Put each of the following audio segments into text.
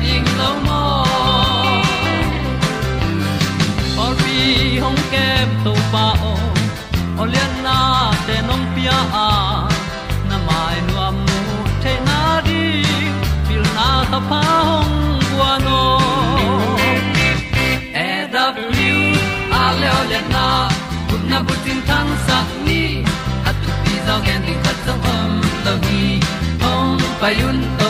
pi ta ding or bi hong kem na te nong pia a na mai nu amu te na đi, pil na ta pa hong bua no e da blue a le olian na kun na bu tin tan sa ni. At tu pi zo gen di khat zo om lo gi hong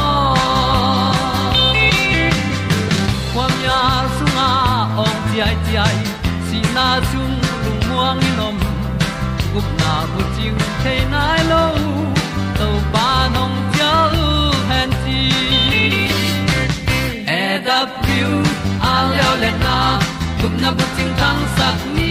ai, si na chung lu muang ni nom. Gup na bu chiu the nai lo to pa nong pia u han ti e da piu a leo le na. Gup na bu ting tang sat ni.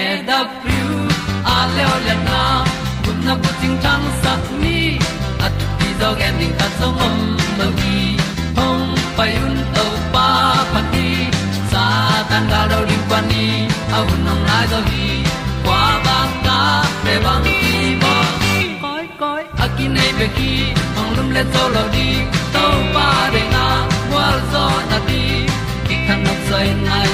e da thru a le le na kun na ko ting tang sat ni at ti dog ending ta song om lo gi hong pai un to pa pa ti sa tan ga do ri pa ni au nong lai do gi kwa ba ta pe bang ki bo koi koi akin nei be ki ong lum le zo lo di to pa de na wa zo na ti ki kan nok sai nai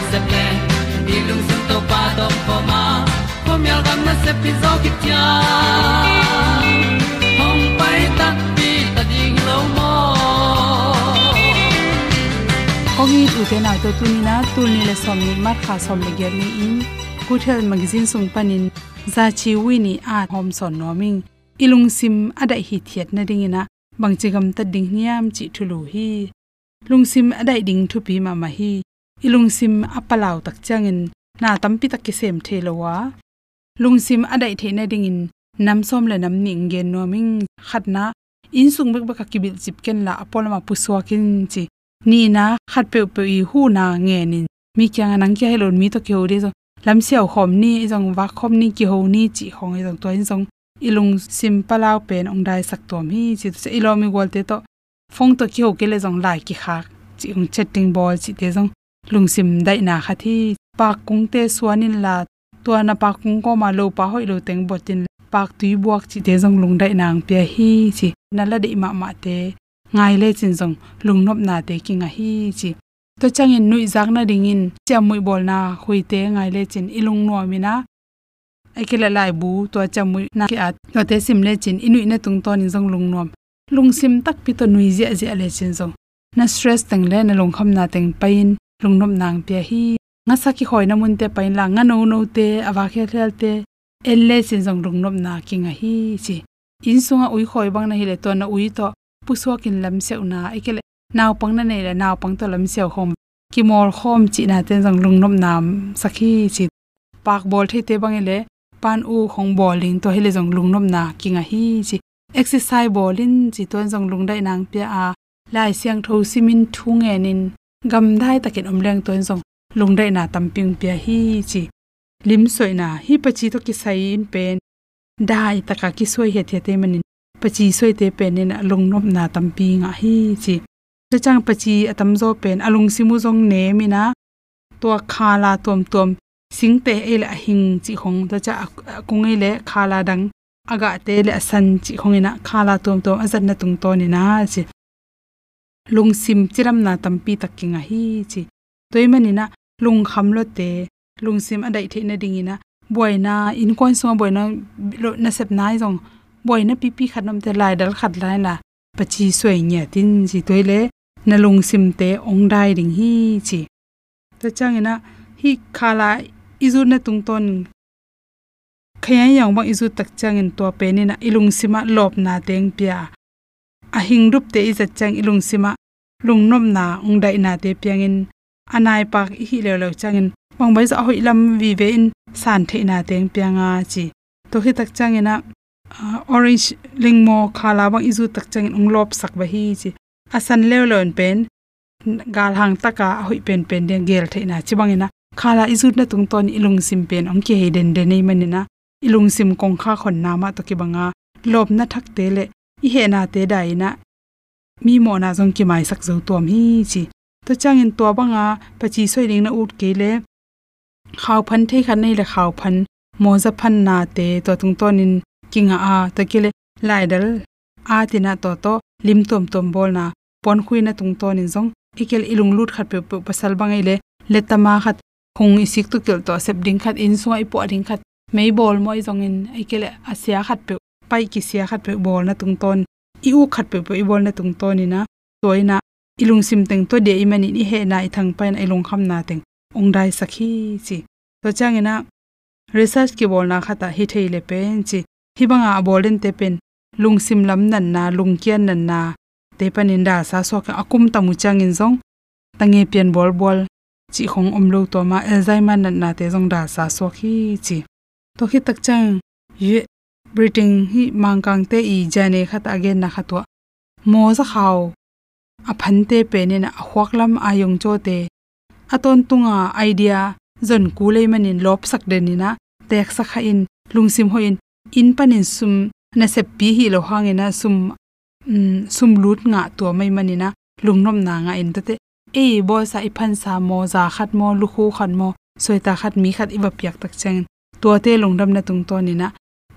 ko myal gam na se pi zo ki tia hong pai ta pi ta ding lo mo ong i u te na to tu ni na? Tu ni le som ni mat kha som le ger ni in. Kuthel magazine sung panin za chi wi ni a hom son noming ilung sim adai hi thiet na ding ina bangchigam ta ding niam chi thulu hi. Lungsim adai ding thu pi ma ma hi. Ilung sim apalaw tak changin na tampi tak ki sem thelowa lungsim adai the na ding in nam som le nam ning gen noming khatna in sung bek bek ki bil chip ken la apol ma puswa kin chi. Ni na khat pe pe i hu na nge ni. Mi kyang nang kya helon mi to kyo re zo. Lam siaw khom ni jong wa khom ni ki ho ni chi hong jong to in jong ilung sim palaw pen ong dai sak to mi chi. Se ilomi gol te to. Phong to ki ho ke le jong lai ki khak. Chi ong chatting ball chi te jong lung sim dai na kha thi. Pa kung te suanin la to na pa kung ko ma lo pa hoi lo teng botin pak tui buak chi te jong lung dai nang pe hi chi. Na la de ma ma te ngai le chin jong lung nop na te ki nga hi chi. To changin nui jak na ding in chamui bol na hui te ngai le chin ilung no mina akila lai bu to chamui na ki at to te sim le chin inui na tung ton in jong lung nom lungsim tak pi to nui zia zia le chin zong na stress teng le na long kham na teng pain. Lungnom nang pia hi nga saki hoi na mun te pain la nga no no te awa khe khel te. Elle sin jong rung nom na kinga hi chi in sunga ui khoi bang na hi le to na ui to. Puswa kin lam se una ekele naw pang na nei la naw pang to lam se khom. Ki mor khom chi na ten jong rung nom nam saki chi park ball the te bang ele pan u khong bowling to hele jong lung nom na kinga hi chi exercise bowling chi ton jong lung dai nang pia a. Lai siang tho simin thu nge nin. Gam dai takin omleng ton jong lungdai na tamping pia hi chi lim soi na hi pachi to ki sai in pen dai taka ki soi he the te manin pachi soi te pen in lungnom na tampi nga hi chi. Te chang pachi atam zo pen alung simu jong ne mina to khala tom tom singte ele hing chi khong ta cha kung ele khala dang aga te le san chi khong ina. Khala tom tom azan na tung to ni na chi. Lung sim chiram na tampi takinga hi chi. Toimani na lung kham lo te, lung sim adai the na dingina boina in kon so boina na sep nai jong boina pi pi khatam te lai dal khat lai la pachi soi nya tin chi toile na lung sim te ong dai ding hi chi. Ta changina hi khala izu na tung ton. Khaya yang bang izu tak changin to pe ni na ilung sima lop na teng pia. A hing rup te izat chang ilung sima lungnom na ong dai na te piangin anai pak hi le lo changin. Bang bai za hoi lam vi ve in san the na teng pianga chi. To hi tak changina orange lingmo khala bang izu tak changin ong lop sak ba hi chi. Asan le lewlon pen, gal hang taka hoi pen pen den gel the na chi bangina khala izu na tung ton ilung sim pen ong ke den de nei manina ilung sim kong kha khon na ma to ki banga lop na thak te le, i he na te dai na mi mo na jong ki mai sak zo tom hi chi to chang in to banga, pachi soi ring na ut ke le. Khaw phan thei khan nei le khaw phan. Mo za phan na te, to tung ton in kinga a, to ki le lai dal. A tina to to, lim tom tom bol na. Pon khui na tung ton in jong ikel ilung lut khat pe pasal bangai le. Letama khat khung isik tu kel to, sep ding khat, in suai po ding khat. Mei bol moi zong in aikele asia khat pe, pai ki sia khat pe, bol na tung ton. I u khat pe pe bol na tung ton ni na toina ilung sim teng to de imani ni he na ithang thang pain ilung kham na teng. Ong dai sakhi chi. To changena research ki bol na khata hi thei le pen chi. Hi banga bolen te pen. Lung sim lam nan na, lung kian nan na, te panin da sa so ka akum tamu changin zong. Tange pian bol bol, chi khong om lo to ma alzheimer nan na te zong da sa so khi chi. To khi tak chang, ye breathing hi mangkang te i jane khat again na khatwa mo za khaw aphante penena ahwaklam ayong chote aton tunga idea zon kulei manin lop sak de na tek sakha in lungsim hoin in in panin sum, na se pi hi lo hangena sum mm, sum lut nga to mai manina lungnom na nga in te. E bo sa iphan phan sa mo, za khat mo, lu khu khan mo soita khat mi khat iwa piak tak cheng to te lungdam na tung to ni na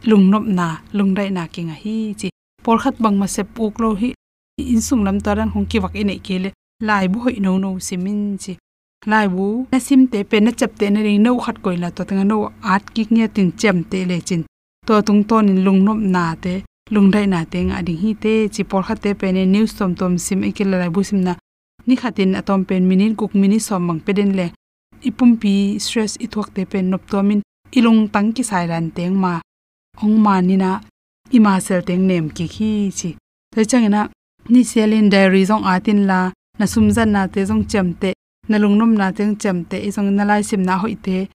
lungnom na lungdai na kinga hi chi. Por khat bang ma se puk lo hi in sung lam ta taran hong ki wak ine kele lai bu hoi no no simin chi lai bu, na sim te pe, na chap te, na ring no khat koi la to tanga no art ki nge tin chem te le chin. To tung ton in lung lungnop na te, lung dai na te nga ding hi te, chi por khat te pe ne news tom tom sim e ikil lai bu sim na. Ni khatin atom pen minin kuk mini som mang pe den le. Ipum pi stress i thuak te pen nop to min. Ilung tang ki sai ran teng ma. Ong ma ni na ima sel teng nem ki khi chi. Te chang na ni selin diary zong atin la, na sumzan na te zong chamte na lungnom na teng chamte e zong na lai sim na hoite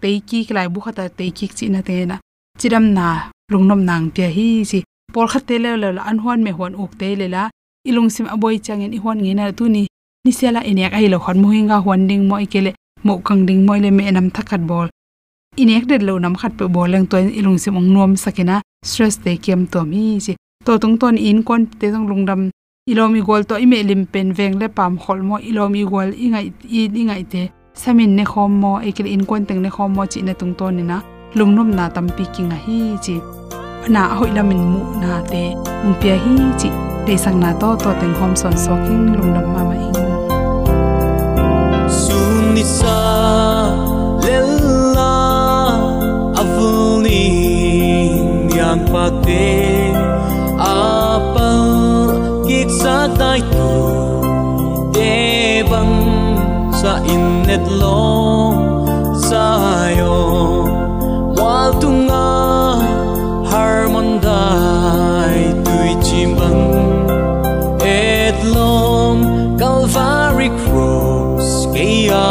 te ki klai bu khata te ki chi na te na. Chiram na lungnom nang pia hi chi por khate te le le an huan me huan uk te le la ilung sim aboi changin i huan ngena tu ni. Ni sela inek ai lo khon muhinga hwanding mo kele mo kangding mo le me nam thakat bol. Inek det lo nam khat pe bol leng to ilung sim ong nuam sakina stress te kem to mi chi to tung ton in kon te jong lungdam ilomi gol to ime lim pen veng le pam khol mo ilomi gol ingai i ingai te samin ne khom mo ikele in kon teng ne khom mo chi na tung ton ni na lungnom na tampi kinga hi chi na hoi lamin mu na te ung pia hi chi te sang na to to teng hom son so king lungdam ma ma ing ni sa lella avuni nyan pate tai tu te bang xa in net lo xa yo. Wal tung nga harmon dai tui chim bang et lom calvary cross ke a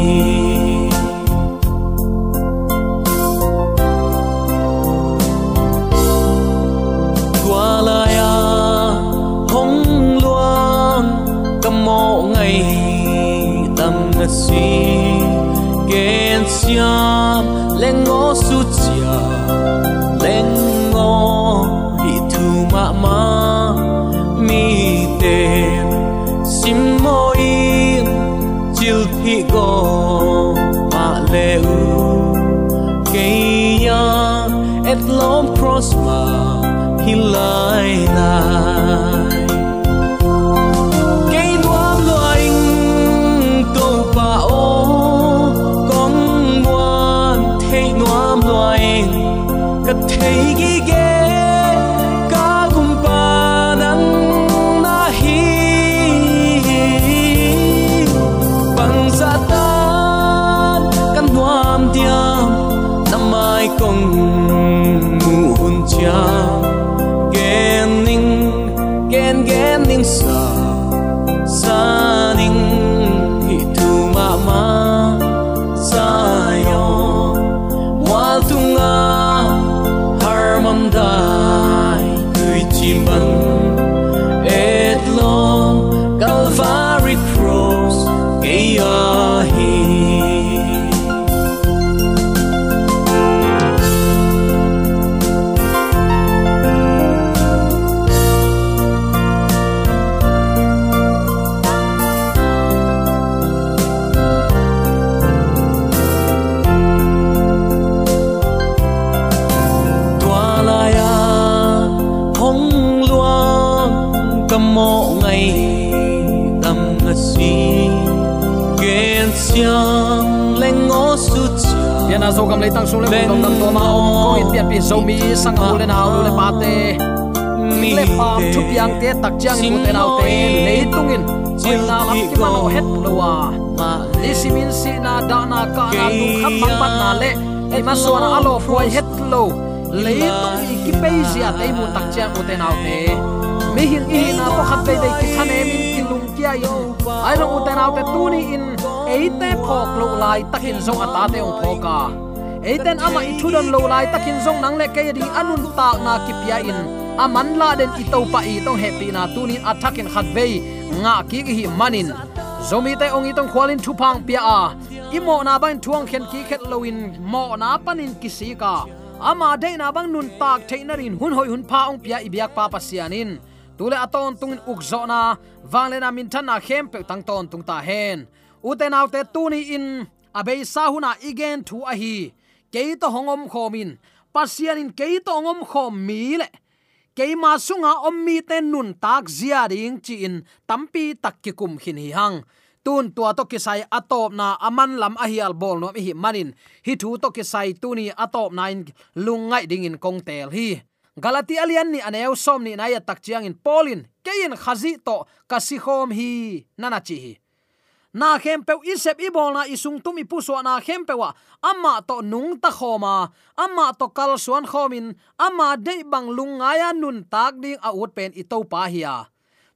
tang su le mo dam to ma om ko in pia pi zo mi sang u le nau le pa te le pam thu piang te tak chang ku te nau te le tung in sin na lam ki ma no het lo wa le simin si na da na ka na tu kham mang pat na le e ma so na alo fuai het lo le tung i ki pe sia te mu tak chang ku te nau te mi hin i na to khat pe dei ki thane min ki lung kia in ai lo u te nau te tu ni in. Eite phok lo lai takin zong ata te ong phoka eiten ama i thudon lo lai takin zong nang le ke ding anun ta na kipia in. Aman la den i to pa i tong happy na tunin attacking khat ve nga ki hi manin. Zomi te ong i tong khwalin thupang pia a. Imo na ban thuang khen ki khet loin mo na panin kisika ama de na bang nun tak theinarin hun hoi hun pha ong pia ibyak pa pasianin tule aton tungin ukzo na wanglena min than na khem pe tang ton tung ta hen. Uten autte tuni in abei sahuna igen thu ahi. hi ke to hongom khomin pasian in ke to ngom khom mi le ke ma sunga ommi te nun tak zia ding chi in tampi tak ki kum hin hi hang tun tua to kisai atop na aman lam ahial bol no hi manin. Hi thu to kisai tuni atop nine lungai ding in kong tel hi. Galati alian ni aneu som ni na ya tak chiang in polin kein khazi to kasikhom hi nana chi hi na khem pe isep i bol na isung tum i puso na khem pe wa amma to nung ta khoma. Amma to kal suan khomin. Amma de bang lunga ya nun tak ding a ut pen i to pa hiya.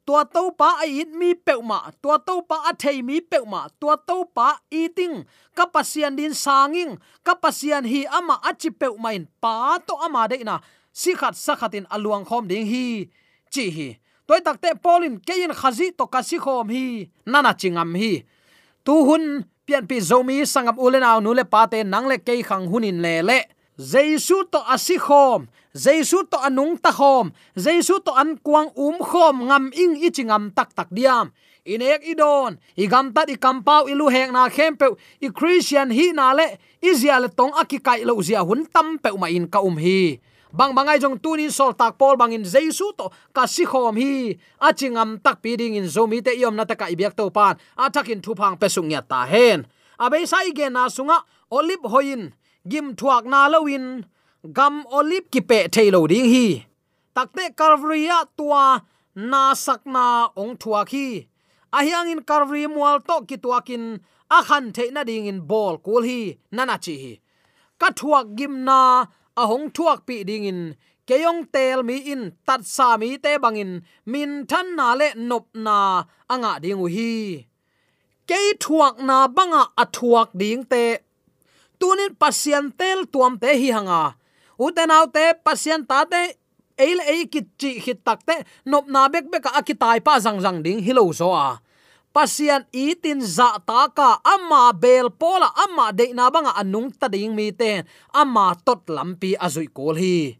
Tua to pa a it mi pe ma. Tua to pa a thei mi pe ma. Tua to pa eating kapasian din sanging. Kapasian hi ama achi pe main. Pa to ama de na sikhat sakhatin aluang khom ding hi. Chi hi toy takte polin kein khazi to kasi khom hi nana chingam hi tu hun pian pi zomi sangam ulena nu le pate nang le kei khang hunin le le jaisu to asi khom jaisu to anung ta khom jaisu to an kuang um khom ngam ing ichingam tak tak diam inek idon igam tat i kampau ilu hek na khempe i christian hi na le izia le tong akikai lo zia hun tam pe ma in ka um hi bang bangai jong tunin sol tak pol bangin jesu to. Ka si khom hi. Achingam tak piding in zomi te yom na ta ka ibyak to pan. Atakin thu phang pesung ya ta hen. Abe sai ge na sunga, olip hoin. Gim thuak na lowin. Gam olip ki pe thailo ding hi. Takte calvaria tua na sakna ong thuak hi. Ahyang in calvary mual to ki tuakin a khan na ding in bol kul hi. Nana chi hi. Ka thuak gim ahong thuak pi ding in. Keyong tel mi in, tat sa mi te bangin min than na le nop na anga ding u hi. Ke thuak na banga athuak ding te. Tunin pasien tel tuam te hi hanga. Uten te pasien ta te, eil ei kit chi hit tak te, nop na bek bek a ki tai pa zang zang ding hilo zo a pasian itin za ta ka ama bel pola ama de na banga anung ta ding mi ten. Ama tot lampi azui kol hi.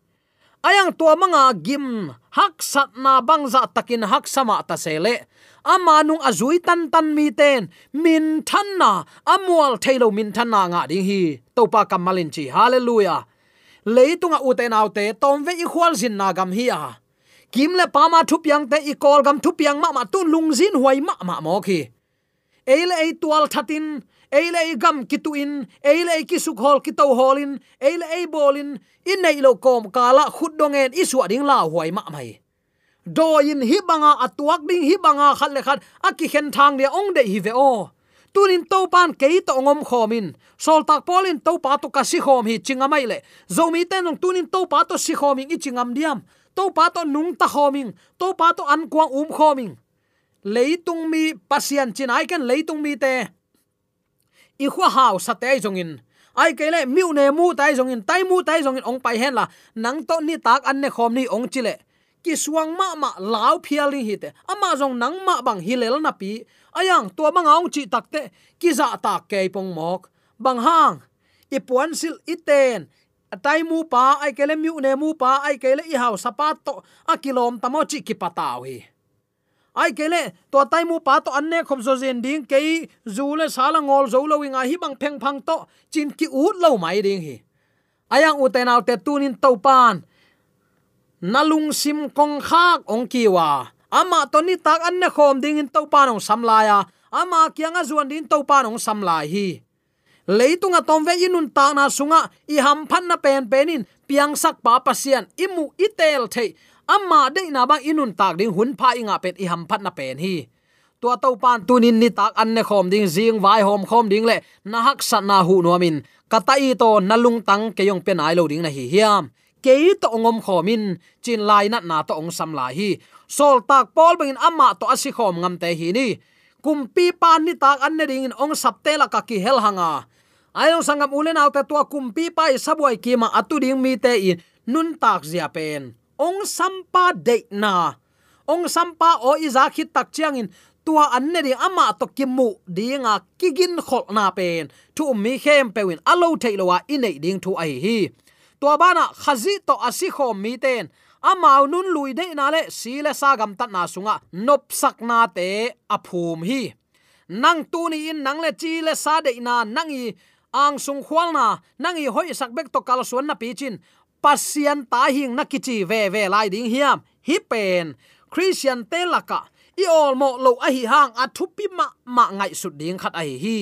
Ayang tua manga gim hak sat na bang za takin hak sama ta sele. Ama nung azui tan tan mi ten. Min than na amwal thailo min than na nga ding hi. Topa kamalin chi, hallelujah. Leitunga uten autte tom ve i khwal zin na gam hi a kim le pa ma thu piang te, i kol gam thu piang ma ma tun lung zin huai ma ma mo khi. Eile ei tual thatin eile ei gam kitu in eile ei kisuk hol kito holin eile ei bolin in nei lo kom kala khut dongen isu ading la huai ma mai. Do in hi banga atuak ding hi banga khat le khat aki khen thang le ong de hi ve o. Tunin to pan ke to ngom khomin, sol tak polin to pa to ka si khom hi chingamai le. Zomi ten tunin to pa to si khoming i chingam diam to pa to nung ta homing to pa to an kwang um khoming leitung mi pasian chin. Ai kan leitung mi te. I khwa haw sa te jongin ai ke le miu ne mu tai jongin tai mu tai jongin ong pai hen la. Nang to ni tak an ne khom ni ong chile ki suang ma ma lau phiali hi te. Ama jong nang ma bang hilel na pi. Ayang, tua ma ngaung chi takte ki za ta ke pong mok. Bang hang. Ipuan sil iten atai mu pa, ai kele mu ne mu pa, ai kele i hau sapat to, a kilom tamo chi ki pataw hi. Ai kele, to tai mu pa to anne khom zo zen ding ke zu le sala ngol zo lo winga hi bang pheng phang to, chin ki ut lo mai ding hi. Ayang u te naw te tunin to pan nalung sim kong khak ong kiwa ama to ni tak anne khom ding in to pan ong samlaya ama kyanga zuan din to pan ong samlai hi leitunga tomve inun ta na sunga, i ham phan na pen penin piang sak pa pasian, imu itel the. Amma de na bang inun tak ding hun pha inga pet i ham phat na pen hi. Tua to pan tunin ni tak an ne khom ding jing vai hom khom ding le, na hak sat na hu no min i to nalung tang ke yong pen ai lo ding na hi hiam. Ke to ngom khomin chin lai na na to ong sam la hi. Sol tak pol bangin amma to asi khom ngam te hi ni. Kumpi pan ni tak an ne ding ong sapte la ka ki hel hanga ayong sangam ulen autte tua kumpi pai sabuai kima atu ding mi te in nun tak zia pen. Ong sampa de na. Ong sampa o iza khit tak chiang in tua anne ding ama to kimu dinga kigin khol na pen. Tu mi khem pewin alo theilowa inei ding thu ai hi. Tua bana khazi to asi kho mi ten. Amau nun lui de na le si le sagam tat na sunga nop sak na te aphum hi. Nang tu ni in nang le chi le sa de na nang i ang sung khwal na nang i hoi sak bek to kal suan na pi chin pasian ta hing na kichi ve ve lai ding hiam. Hi pen christian te laka i ol mo lo a hi hang a thupi ma ma ngai su ding khat a hi hi.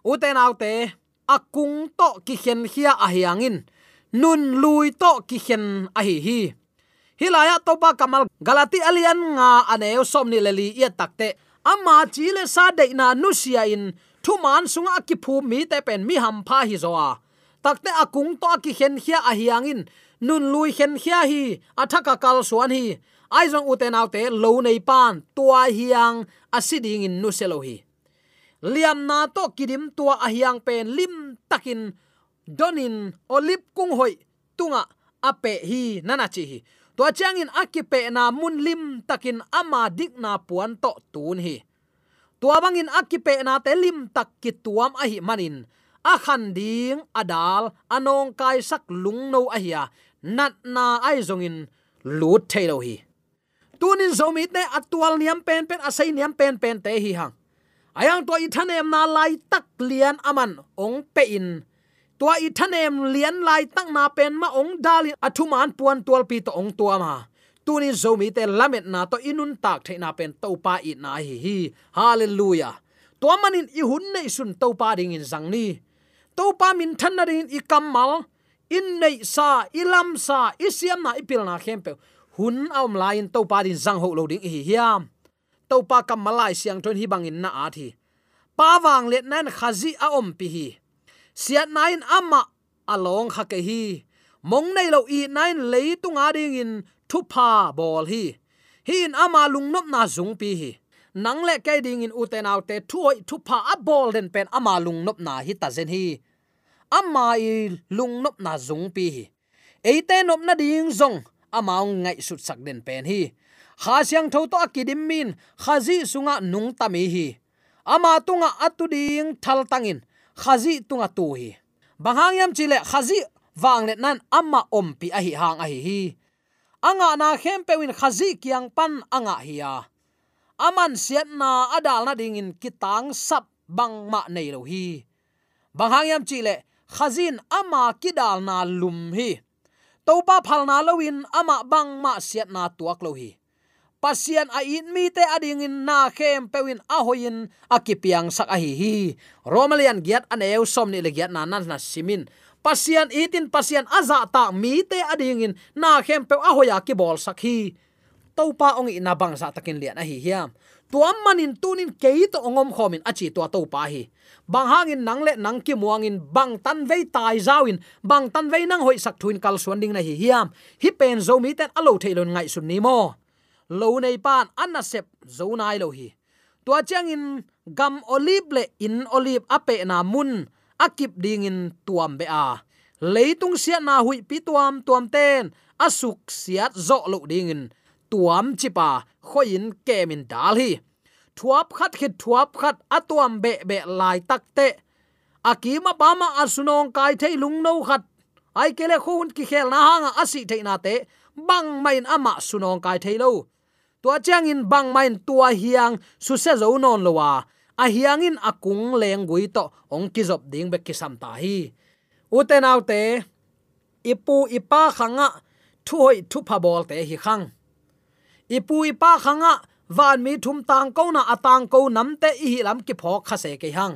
U te nau te, akung to ki khen hia a hiangin nun lui to ki khen a hi hi. Hilaya ba kamal galati alian nga aneu somni leli ya takte ama chile sa de na nusia in thu man sunga ki phu mi te pen mi ham pha hi zoa takte akung to ki khen khia a hiangin nun lui khen khia hi athaka kal suan hi. Ai zong uten autte lo nei pan, tua hiang asiding in nu selo hi. Liam na to kidim tua a hiang pen lim takin donin olip kung hoi, tunga ape hi nana chi hi. To changin akipe na mun lim takin ama dik na puan to tun hi tua bangin akipe na te lim tak ki tuam a hi manin. A khan ding adal anong kai sak lung no a hiya nat na ai zong in lut thailo hi. Tunin zomi te atual niam pen pen asai niam pen pen te hi hang ayang to ithanem na lai tak lian aman, ong pe in. Tua ithanem lian lai tak na pen ma ong dali athuman puan tual pi to ong tua ma tunin zomi te lamet na to inun tak the na pen to pa i na hi hi. Hallelujah. To manin i hun nei sun to pa ding in zang ni. To pa min than na rin i kamal in nei sa ilam sa isiam na ipil na khem pe. Hun aum lain to pa din zang ho lo ding hi hiam. To pa kam malai siang thon hi bangin na a thi. Pa wang let nan khazi a om pi hi. Siat nain ama along kha ke hi. Mong nei lo i nain leitung a ding in thu pa bol hi. Hi in ama lung na zung pi hi. Nang le kai ding in uten out te thuoi thu pa a bol den pen ama lung na hi ta zen hi. Ama i lung nop na zung pi hi. Eite nop na ding zong amaung ngai sut sak den pen hi. Kha siang tho to akidim min khazi sunga nung tami hi. Ama tunga atuding thal tangin khazi tunga tu hi. Banghang yam chile khazi wang le nan amma om pi a hi, hang a hi hi anga na khem pewin khazi kiang pan anga hiya. Aman siat na adal na ding in kitang sap bang ma nei lo hi. Banghang yam chile khazin ama kidal na lum hi. Topa phalna lowin ama bang ma siat na tuak lo hi. Pasian a in mi te ading in na khem pewin a hoin akipiang sak a hi hi. Romalian giat an eu som ni le giat na nan na simin pasian itin pasian aza ta mi te ading in na khem pe a hoya ki bol sakhi topa ong ina bang sa takin lian a hi hiam. Tuam manin tunin ke to ongom khomin achi to to pa hi. Bang hangin nang nang ki muangin, bang tan vei tai zawin, bang tan vei nang hoi sak thuin kal suan ding na hi hiam. Hi pen zo mi ten alo thailon ngai sun ni mo. Lo nei pan anna sep zo nai lo hi. Tua chang in gam olive le in olive ape na mun akip ding in tuam be a leitung sia na hui pi tuam tuam ten. Asuk siat zo lo ding in tuam chipa. Khoin kemin dal hi. Thuap khat khit thuap khat atuam be be lai tak te. Akima bama asunong kai thei lung no khat. Ai kele khun ki khel na hanga asi thei na te. Bang main ama sunong kai thei lo. Tua chang in bang main tua hiang su se zo non lowa a hiang in akung leng gui to ong ki zop ding be ki sam ta hi. Uten autte ipu ipa khanga thuoi thu pha bol te hi khang. Ipu ipa khanga van mi thum tang ko na atang ko nam te i lam ki phok kha se ke hang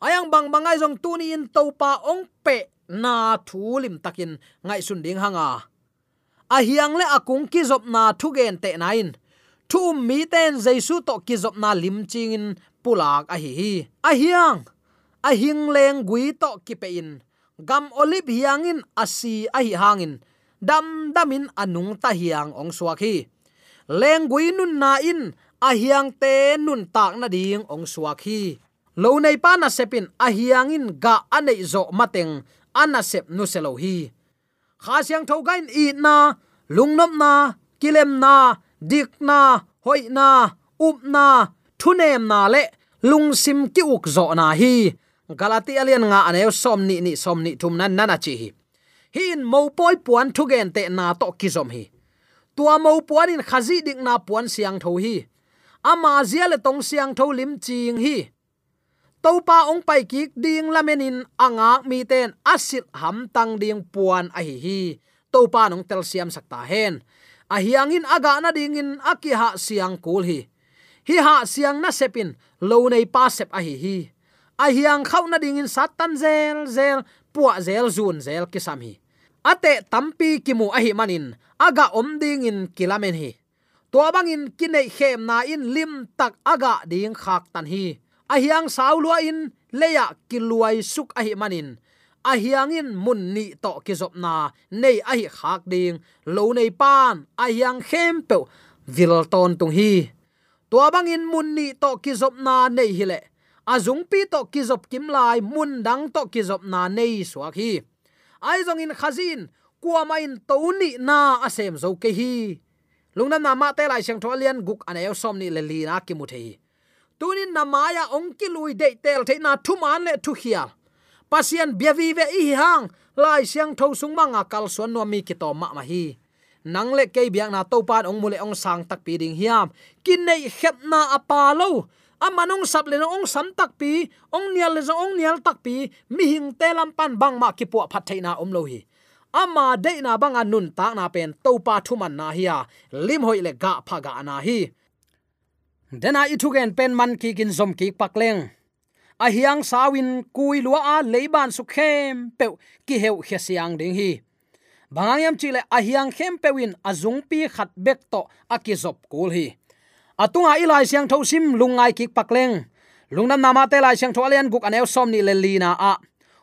ayang bang bangai jong tuni in to pa ong pe na thu lim takin ngai sun ding hanga. A hiang le akung ki zop na thu gen te nain thu mi ten jaisu to ki zop na lim ching in pulak, a hi hi. A hiang, a hing leng gui to ki pe in gam olip hiangin asi a hi hangin. Dam damin anung ta hiang ong suak hi. Lengui nun na in, a hiang te nun tak na ding ong suak hi. Lo nei pa na sepin, a hiangin ga anei zo mateng ana sep nu selo hi. Kha siang tho gain i na lungnop na, kilem na, dik na, hoi na, up na thunem na le lung sim ki uk zo na hi. Galati alian nga anew som ni ni som ni thum nan nana chi hi. Hin mo poi puan thu gen te na to ki zom hi. Tua mo puan in khazi dik na puan siang tho hi. Ama zia le tong siang tho lim ching hi. Topa ong pai ki ding lamenin anga mi ten asit ham tang ding puan a hi hi. Topa nong tel siam sakta hen. A hiangin aga na dingin aki ha siang kul hi hi ha siang na sepin, lo nei pa sep a hi hi. A hiang khau na dingin satan zel zel puwa zel, zun zel kisam hi. Ate tampi kimu a hi manin aga om ding in kilamen hi. To bangin kinai khem na in lim tak aga ding khak tan hi. A hiang saulua in leya kiluai suk a hi manin. A hiangin mun ni to ki zop na, nei a hi khak ding, lo nei pan, a hiang khem pe, vil ton tung hi tua bang in mun ni to ki zop na nei hi le. Azung pi to ki zop kim lai mun dang to ki zop na nei suak hi. Ai zong in khazin kwa main to ni na asem zo ke hi. Lungnam na ma te lai sang tholian guk anayo som ni le li na ki mu the tunin namaya ong ki lui de tel the na thu man le thu hial pasian biavi ve i hang, lai siang tho sung manga kal suan no mi ki to ma ma hi nang le ke biang na to pan ong mule ong sang tak pi ding hiam. Kin nei khep na apa lo. Amanong sap le ong sam tak pi, ong nial le ong nial tak pi, mi hing te lam pan bang ma ki pu phat theina om lo hi. Ama de na bang anun ta na pen to pa thu man na hiya lim hoi le ga pha ga na hi. Dena i thu gen pen man ki kin zom ki pakleng a hiang sawin kui lua a leiban su khem pe ki heu khia siang ding hi bangayam chile a khem pewin azung pi khat bek to akizop kul hi. Atunga ilai siang tho sim lungai ki pakleng lungnam nama te lai siang tho alian guk anew som ni lelina a.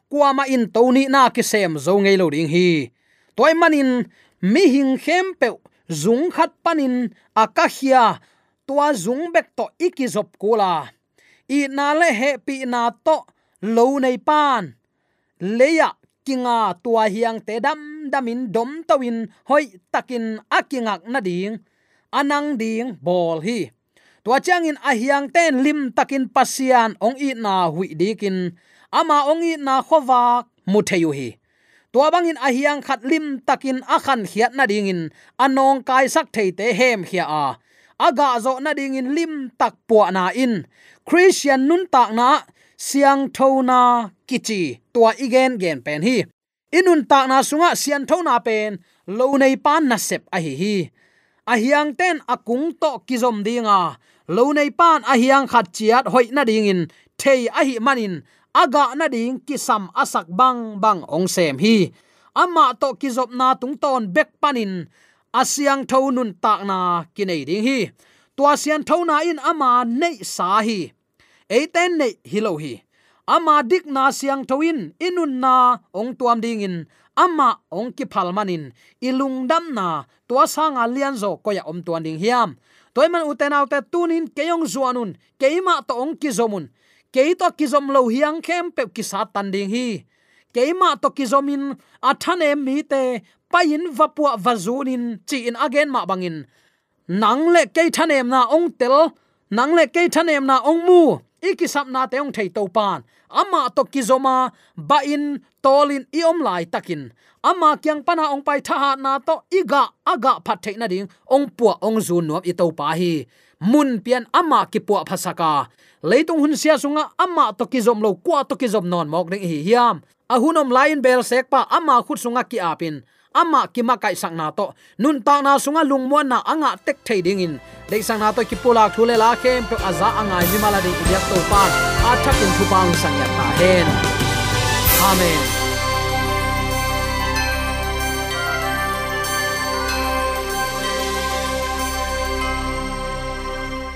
Kuama in to ni na ki sem zo ngei lo ding hi. Toy manin, mi hing khem pe zung khat panin akahia tua zung bek to ikizop kula i na le he pi na to lo nei pan. Leya kinga tua hiang te dam damin dom tawin, hoi takin akingak na ding. Anang ding bol hi. Tua changin ahiang ten lim takin pasian ong i na hui dikin. Ama ong i na khowa mutheyu hi. Tua bangin ahiang khat lim takin akhan khiat na dingin. Anong kai sak thei te hem khia a. Aga zo na dingin lim tak pu na in. Christian nun tak na siang thona kichi tua igen gen pen hi. Inun ta na sunga sian thona pen, lo nei pan na sep a hi hi. A hiang ten akung to kizom dinga, lo nei pan a hiang khat chiat hoi na ding in thei a hi manin, aga na ding kisam asak bang bang ong sem hi. Ama to kizop na tung ton bek panin asiang thonun tak na kinai ding hi. Tua sian thona in ama nei sa hi eiten nei hilo hi. Ama dik na siang thoin inun na ong tuam ding in ama ong ki phalmanin ilung dam na tua sang alian zo ko ya om tuan ding hiam. Toy man uten autte tunin keyong zuanun, keima to ong ki zomun. Keito ki zom lo hiang khem pe ki sa tan ding hi. Keima to ki zomin, athane mi te payin vapua vazunin, chi in again ma bangin. Nang le ke thanem na ong tel nang le ke thanem na ong mu iki sapna teong thei to pan ama to kizoma ba in tolin iom lai takin. Ama kyang pana ong pai tha na to iga aga phat thei na ding. Ong pu ong zu nuam i to pa hi. Mun pian ama ki pu phasaka leitung hun sia sunga ama to kizom lo kwa to kizom non mok ding hi hiam. Ahunom lain bel sek pa ama khut sunga ki apin ama kima kai sang na to. Nun ta na sunga lungmuan na anga tek thei ding in. Dei sang na to ki pula thule la khem pe aza anga ni mala de ilyak to pan a thakin thu pang sang ya ta hen. Amen.